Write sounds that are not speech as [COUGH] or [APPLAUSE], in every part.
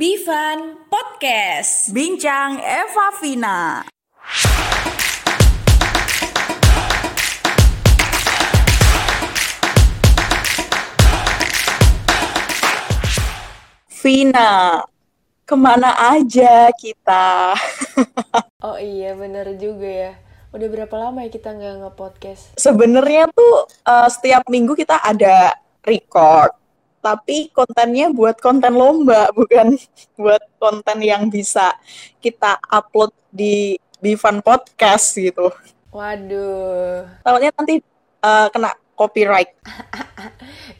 Bivan Podcast. Bincang Eva Vina. Vina, ke mana aja kita? [LAUGHS] Oh iya, bener juga ya. Udah berapa lama ya kita nggak nge-podcast? Sebenarnya tuh uh, setiap minggu kita ada record, tapi kontennya buat konten lomba, [LAUGHS] bukan buat konten yang bisa kita upload di Bivan Podcast gitu. Waduh. Takutnya nanti uh, kena copyright. [LAUGHS]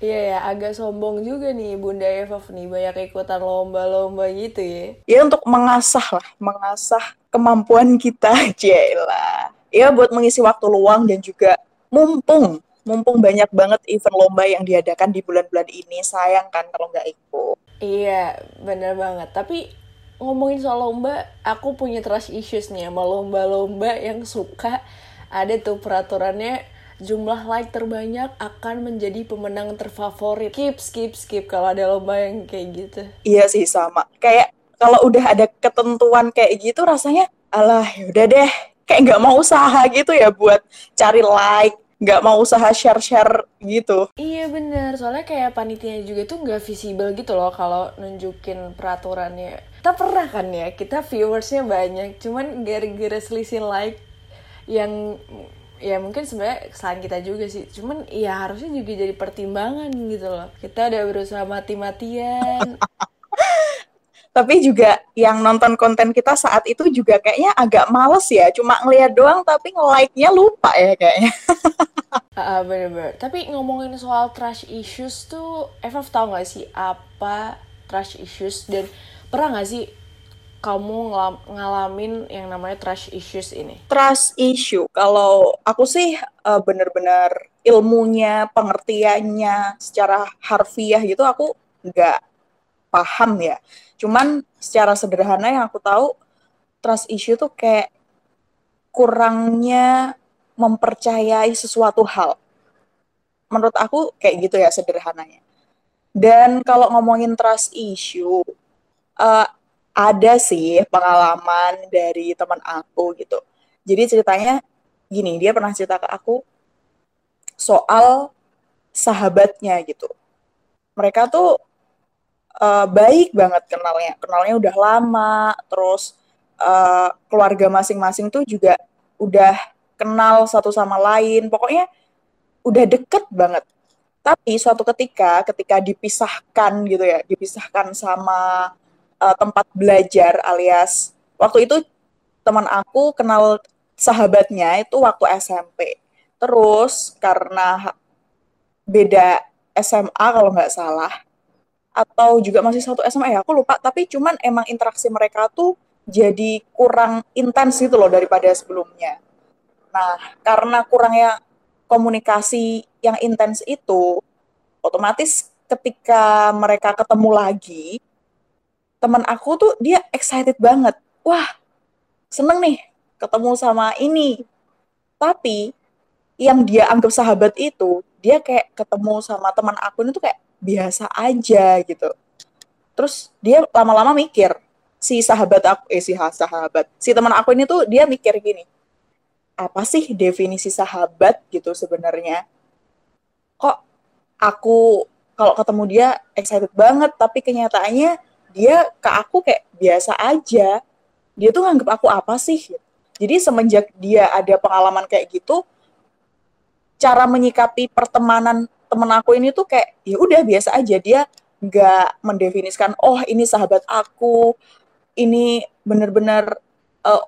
Iya ya, agak sombong juga nih Bunda Eva nih banyak ikutan lomba-lomba gitu ya. Ya untuk mengasah lah, mengasah kemampuan kita, [LAUGHS] Jela. Ya buat mengisi waktu luang dan juga mumpung, mumpung banyak banget event lomba yang diadakan di bulan-bulan ini. Sayang kan kalau nggak ikut. Iya, bener banget. Tapi ngomongin soal lomba, aku punya trust issues nih sama lomba-lomba yang suka ada tuh peraturannya jumlah like terbanyak akan menjadi pemenang terfavorit. Skip, skip, skip kalau ada lomba yang kayak gitu. Iya sih sama. Kayak kalau udah ada ketentuan kayak gitu rasanya alah udah deh kayak nggak mau usaha gitu ya buat cari like nggak mau usaha share-share gitu. Iya bener, soalnya kayak panitia juga tuh nggak visible gitu loh kalau nunjukin peraturannya. Kita pernah kan ya, kita viewersnya banyak, cuman gara-gara selisih like yang ya mungkin sebenarnya kesalahan kita juga sih. Cuman ya harusnya juga jadi pertimbangan gitu loh. Kita udah berusaha mati-matian. [LAUGHS] Tapi juga yang nonton konten kita saat itu juga kayaknya agak males ya. Cuma ngeliat doang tapi nge-like-nya lupa ya kayaknya [LAUGHS] uh, bener-bener tapi ngomongin soal trash issues tuh Eva tau gak sih apa trash issues dan pernah gak sih kamu ngalamin yang namanya trash issues ini? Trust issue, kalau aku sih uh, bener-bener ilmunya, pengertiannya secara harfiah gitu aku nggak paham ya. Cuman secara sederhana yang aku tahu trust issue tuh kayak kurangnya mempercayai sesuatu hal. Menurut aku kayak gitu ya sederhananya. Dan kalau ngomongin trust issue, uh, ada sih pengalaman dari teman aku gitu. Jadi ceritanya gini, dia pernah cerita ke aku soal sahabatnya gitu. Mereka tuh uh, baik banget kenalnya, kenalnya udah lama, terus uh, keluarga masing-masing tuh juga udah kenal satu sama lain, pokoknya udah deket banget. Tapi suatu ketika, ketika dipisahkan gitu ya, dipisahkan sama uh, tempat belajar alias waktu itu teman aku kenal sahabatnya itu waktu SMP. Terus karena beda SMA kalau nggak salah atau juga masih satu SMA ya aku lupa tapi cuman emang interaksi mereka tuh jadi kurang intens gitu loh daripada sebelumnya. Nah, karena kurangnya komunikasi yang intens itu, otomatis ketika mereka ketemu lagi, teman aku tuh dia excited banget. Wah, seneng nih ketemu sama ini. Tapi yang dia anggap sahabat itu, dia kayak ketemu sama teman aku ini tuh kayak biasa aja gitu. Terus dia lama-lama mikir, si sahabat aku, eh si sahabat, si teman aku ini tuh dia mikir gini, apa sih definisi sahabat gitu sebenarnya? Kok aku kalau ketemu dia excited banget, tapi kenyataannya dia ke aku kayak biasa aja. Dia tuh nganggep aku apa sih? Jadi semenjak dia ada pengalaman kayak gitu cara menyikapi pertemanan temen aku ini tuh kayak ya udah biasa aja. Dia nggak mendefinisikan oh ini sahabat aku ini bener-bener uh,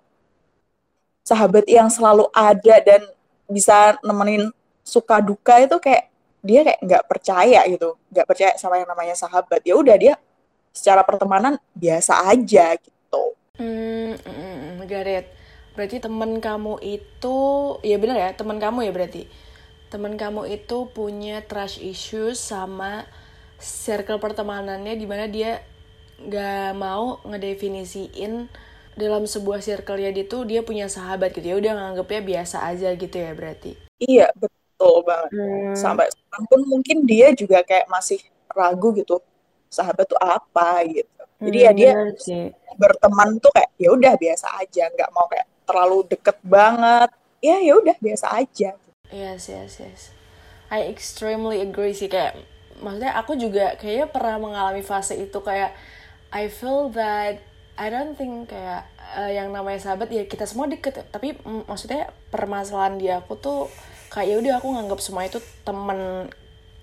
sahabat yang selalu ada dan bisa nemenin suka duka itu kayak dia kayak nggak percaya gitu nggak percaya sama yang namanya sahabat ya udah dia secara pertemanan biasa aja gitu. Hmm, mm. Berarti teman kamu itu, ya benar ya, teman kamu ya berarti. Teman kamu itu punya trust issues sama circle pertemanannya di mana dia gak mau ngedefinisiin dalam sebuah circle ya itu dia punya sahabat gitu ya udah nganggepnya biasa aja gitu ya berarti iya betul banget hmm. sampai sekarang pun mungkin dia juga kayak masih ragu gitu sahabat tuh apa gitu. jadi ya Hmm, dia bener sih. berteman tuh kayak ya udah biasa aja nggak mau kayak terlalu deket banget ya ya udah biasa aja Yes, yes, yes. I extremely agree sih kayak maksudnya aku juga kayaknya pernah mengalami fase itu kayak I feel that I don't think kayak eh, yang namanya sahabat ya kita semua deket ya. tapi mm, maksudnya permasalahan di aku tuh kayak ya udah aku nganggap semua itu temen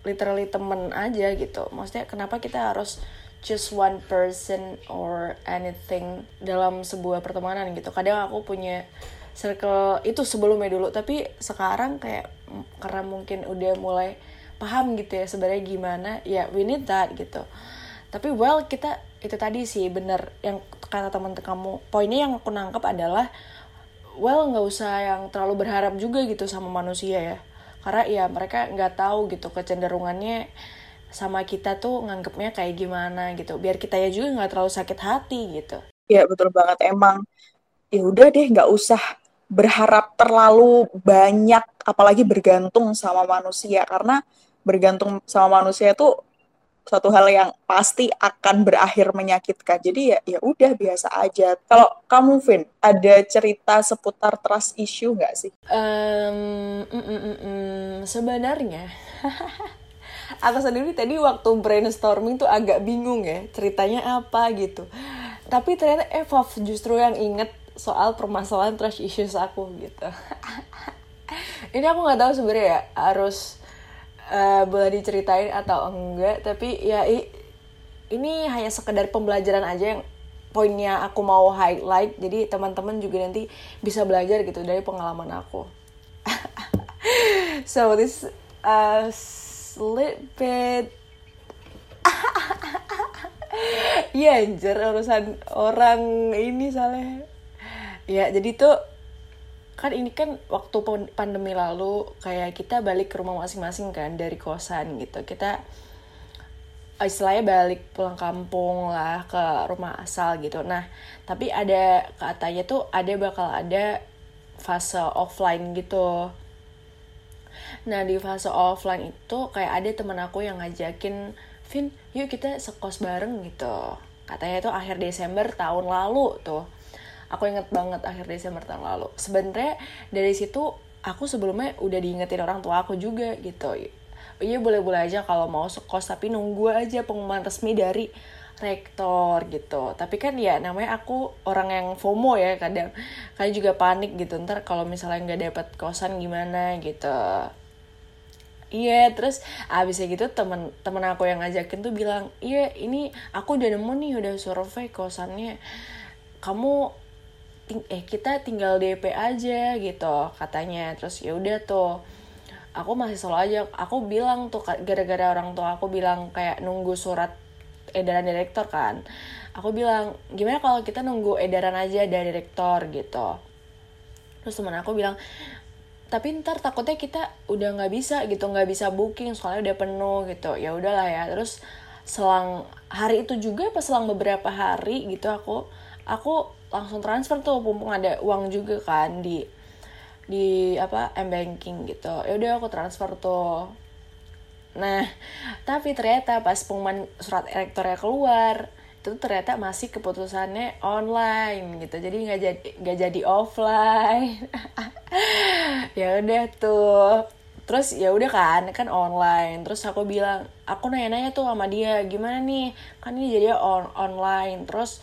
literally temen aja gitu. Maksudnya kenapa kita harus just one person or anything dalam sebuah pertemanan gitu. Kadang aku punya circle itu sebelumnya dulu tapi sekarang kayak karena mungkin udah mulai paham gitu ya sebenarnya gimana ya we need that gitu. Tapi well kita itu tadi sih bener yang kata teman kamu. Poinnya yang aku nangkep adalah well nggak usah yang terlalu berharap juga gitu sama manusia ya. Karena ya mereka nggak tahu gitu kecenderungannya sama kita tuh nganggepnya kayak gimana gitu. Biar kita ya juga nggak terlalu sakit hati gitu. Ya betul banget. Emang ya udah deh nggak usah berharap terlalu banyak apalagi bergantung sama manusia. Karena bergantung sama manusia itu suatu hal yang pasti akan berakhir menyakitkan. Jadi ya ya udah biasa aja. Kalau kamu Vin ada cerita seputar trust issue nggak sih? Mm, mm, mm, mm, sebenarnya [LAUGHS] aku sendiri tadi waktu brainstorming tuh agak bingung ya ceritanya apa gitu. Tapi ternyata Evov justru yang inget soal permasalahan trust issues aku gitu. [LAUGHS] Ini aku nggak tahu sebenarnya ya harus eh, boleh diceritain atau enggak tapi ya ini hanya sekedar pembelajaran aja yang poinnya aku mau highlight jadi teman-teman juga nanti bisa belajar gitu dari pengalaman aku. [LAUGHS] So this uh, little bit. [LAUGHS] Iya anjir urusan orang ini soalnya. Ya jadi tuh kan ini kan waktu pandemi lalu kayak kita balik ke rumah masing-masing kan dari kosan gitu. Kita istilahnya balik pulang kampung lah ke rumah asal gitu. Nah tapi ada katanya tuh ada bakal ada fase offline gitu. Nah di fase offline itu kayak ada teman aku yang ngajakin Vin yuk kita sekos bareng gitu. Katanya itu akhir Desember tahun lalu tuh Aku inget banget akhir Desember tahun lalu. Sebenernya dari situ aku sebelumnya udah diingetin orang tua aku juga gitu. Iya boleh-boleh aja kalau mau sekos tapi nunggu aja pengumuman resmi dari rektor gitu. Tapi kan ya namanya aku orang yang FOMO ya kadang. Kadang juga panik gitu ntar kalau misalnya nggak dapet kosan gimana gitu. Iya, terus abisnya gitu temen temen aku yang ngajakin tuh bilang, iya ini aku udah nemu nih udah survei kosannya, kamu ting- eh kita tinggal DP aja gitu katanya, terus ya udah tuh, aku masih selalu aja, aku bilang tuh gara-gara orang tua aku bilang kayak nunggu surat edaran direktor kan, aku bilang gimana kalau kita nunggu edaran aja dari rektor gitu, terus temen aku bilang tapi ntar takutnya kita udah nggak bisa gitu nggak bisa booking soalnya udah penuh gitu. Ya udahlah ya. Terus selang hari itu juga pas selang beberapa hari gitu aku aku langsung transfer tuh mumpung ada uang juga kan di di apa m banking gitu. Ya udah aku transfer tuh. Nah tapi ternyata pas pengumuman surat elektornya keluar itu ternyata masih keputusannya online gitu. Jadi nggak jadi nggak jadi offline. [LAUGHS] Ya udah tuh. Terus ya udah kan kan online. Terus aku bilang aku nanya-nanya tuh sama dia gimana nih? Kan ini jadi on online. Terus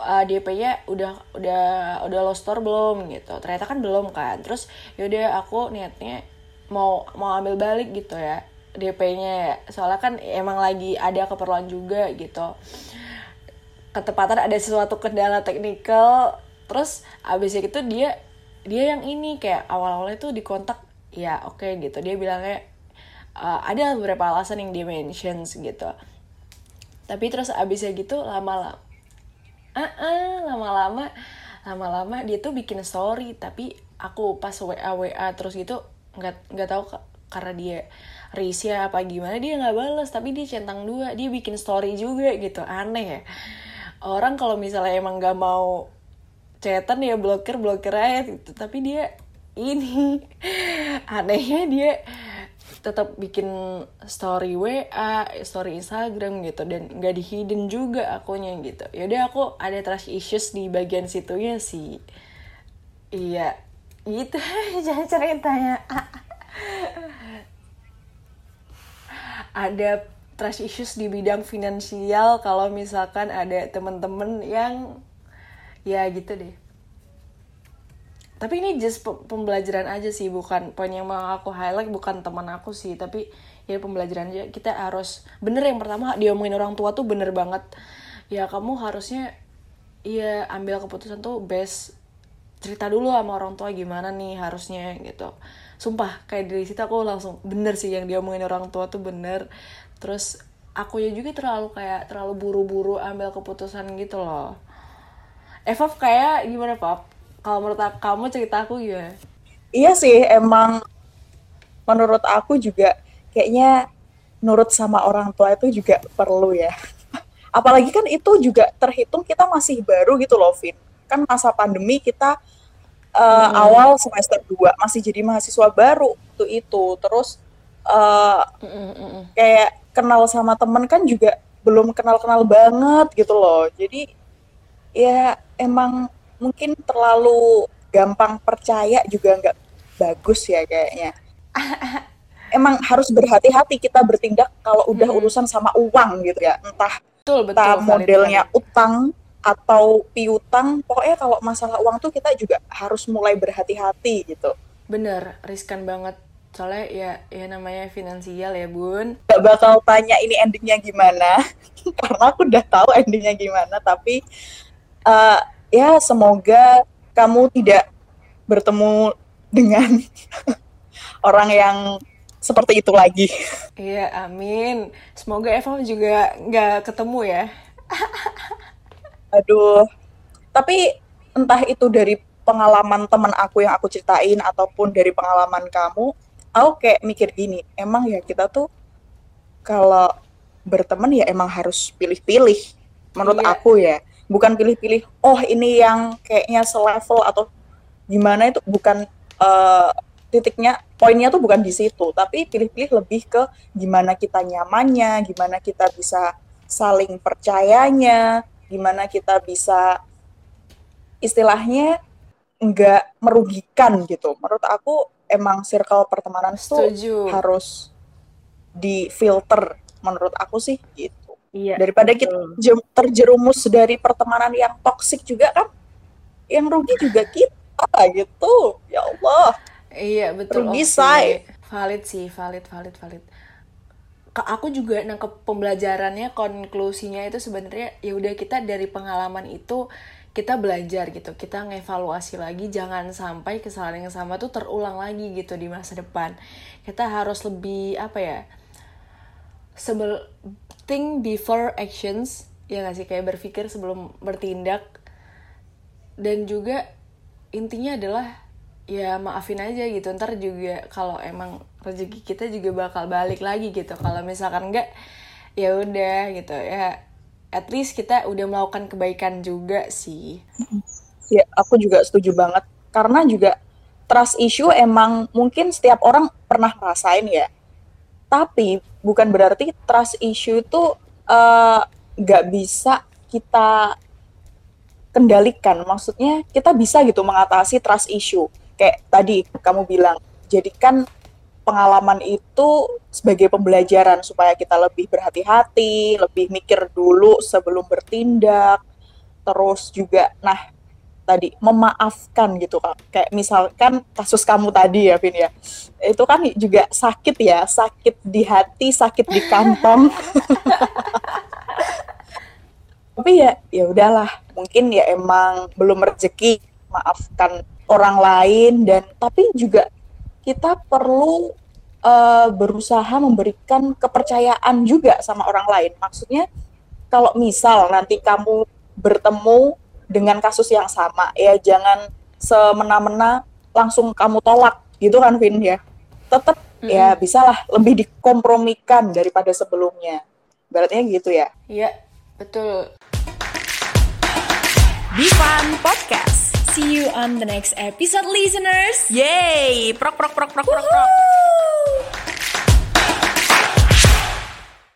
uh, DP-nya udah udah udah lo store belum gitu. Ternyata kan belum kan. Terus yaudah aku niatnya mau mau ambil balik gitu ya DP-nya soalnya kan emang lagi ada keperluan juga gitu. Ketepatan ada sesuatu kendala teknikal. Terus abisnya gitu dia dia yang ini kayak awal-awalnya tuh dikontak ya oke gitu. Dia bilangnya uh, ada beberapa alasan yang dia mentions gitu. Tapi terus abisnya gitu lama-lama ah ah, lama-lama lama-lama dia tuh bikin story tapi aku pas wa wa terus gitu nggak nggak tahu ka- karena dia risih apa gimana dia nggak balas tapi dia centang dua dia bikin story juga gitu aneh ya. Orang kalau misalnya emang nggak mau chatan ya blokir blokir aja gitu tapi dia ini [LAUGHS] anehnya dia tetap bikin story WA, story Instagram gitu dan nggak di hidden juga akunya gitu. Yaudah aku ada trust issues di bagian situnya sih. Iya, gitu [LAUGHS] jangan ceritanya. ada trust issues di bidang finansial kalau misalkan ada temen-temen yang ya gitu deh tapi ini just pembelajaran aja sih bukan poin yang mau aku highlight bukan teman aku sih. Tapi ya pembelajaran aja kita harus bener yang pertama diomongin orang tua tuh bener banget. Ya kamu harusnya ya ambil keputusan tuh best cerita dulu sama orang tua gimana nih harusnya gitu. Sumpah kayak dari situ aku langsung bener sih yang diomongin orang tua tuh bener. Terus aku ya juga terlalu kayak terlalu buru-buru ambil keputusan gitu loh. Evov kayak gimana Pap? Kalau menurut kamu cerita aku ya iya sih emang menurut aku juga kayaknya nurut sama orang tua itu juga perlu ya. [LAUGHS] Apalagi kan itu juga terhitung kita masih baru gitu loh Vin. Kan masa pandemi kita uh, hmm. awal semester 2 masih jadi mahasiswa baru tuh itu. Terus uh, hmm. kayak kenal sama temen kan juga belum kenal-kenal banget gitu loh. Jadi ya emang mungkin terlalu gampang percaya juga nggak bagus ya kayaknya. [LAUGHS] Emang harus berhati-hati kita bertindak kalau udah hmm. urusan sama uang gitu ya, entah betul, betul, entah modelnya valid. utang atau piutang, pokoknya kalau masalah uang tuh kita juga harus mulai berhati-hati gitu. Bener, riskan banget. Soalnya ya ya namanya finansial ya bun. Gak bakal tanya ini endingnya gimana, [LAUGHS] karena aku udah tahu endingnya gimana. Tapi uh, ya semoga kamu tidak bertemu dengan [LAUGHS] orang yang seperti itu lagi. Iya, amin. Semoga Eva juga nggak ketemu ya. Aduh, tapi entah itu dari pengalaman teman aku yang aku ceritain ataupun dari pengalaman kamu, aku kayak mikir gini, emang ya kita tuh kalau berteman ya emang harus pilih-pilih menurut iya. aku ya bukan pilih-pilih oh ini yang kayaknya selevel atau gimana itu bukan uh, titiknya poinnya tuh bukan di situ tapi pilih-pilih lebih ke gimana kita nyamannya gimana kita bisa saling percayanya gimana kita bisa istilahnya nggak merugikan gitu. Menurut aku emang circle pertemanan itu harus di filter menurut aku sih gitu Iya. Daripada betul. kita terjerumus dari pertemanan yang toksik juga kan, yang rugi juga kita gitu. Ya Allah. Iya betul. Rugi okay. say. Valid sih, valid, valid, valid. Aku juga nangkep pembelajarannya, konklusinya itu sebenarnya ya udah kita dari pengalaman itu kita belajar gitu, kita ngevaluasi lagi, jangan sampai kesalahan yang sama tuh terulang lagi gitu di masa depan. Kita harus lebih apa ya? Sebel think before actions ya gak sih? Kayak berpikir sebelum bertindak. Dan juga intinya adalah ya maafin aja gitu. Ntar juga kalau emang rezeki kita juga bakal balik lagi gitu. Kalau misalkan enggak ya udah gitu. Ya at least kita udah melakukan kebaikan juga sih. Ya aku juga setuju banget. Karena juga trust issue emang mungkin setiap orang pernah ngerasain ya tapi bukan berarti trust issue itu eh, nggak uh, bisa kita kendalikan. Maksudnya kita bisa gitu mengatasi trust issue. Kayak tadi kamu bilang, jadikan pengalaman itu sebagai pembelajaran supaya kita lebih berhati-hati, lebih mikir dulu sebelum bertindak. Terus juga, nah tadi memaafkan gitu kak. Kayak misalkan kasus kamu tadi ya Vin ya. Itu kan juga sakit ya sakit di hati sakit di kantong. [LAUGHS] Tapi ya ya udahlah. Mungkin ya emang belum rezeki maafkan orang lain dan tapi juga kita perlu uh, berusaha memberikan kepercayaan juga sama orang lain. Maksudnya kalau misal nanti kamu bertemu dengan kasus yang sama. Ya jangan semena-mena langsung kamu tolak. Gitu kan Vin ya? Tetap mm-hmm. ya bisalah lebih dikompromikan daripada sebelumnya. Berarti gitu ya? Iya betul. Bivan Podcast. See you on the next episode listeners. Yay! Prok prok prok prok prok, prok.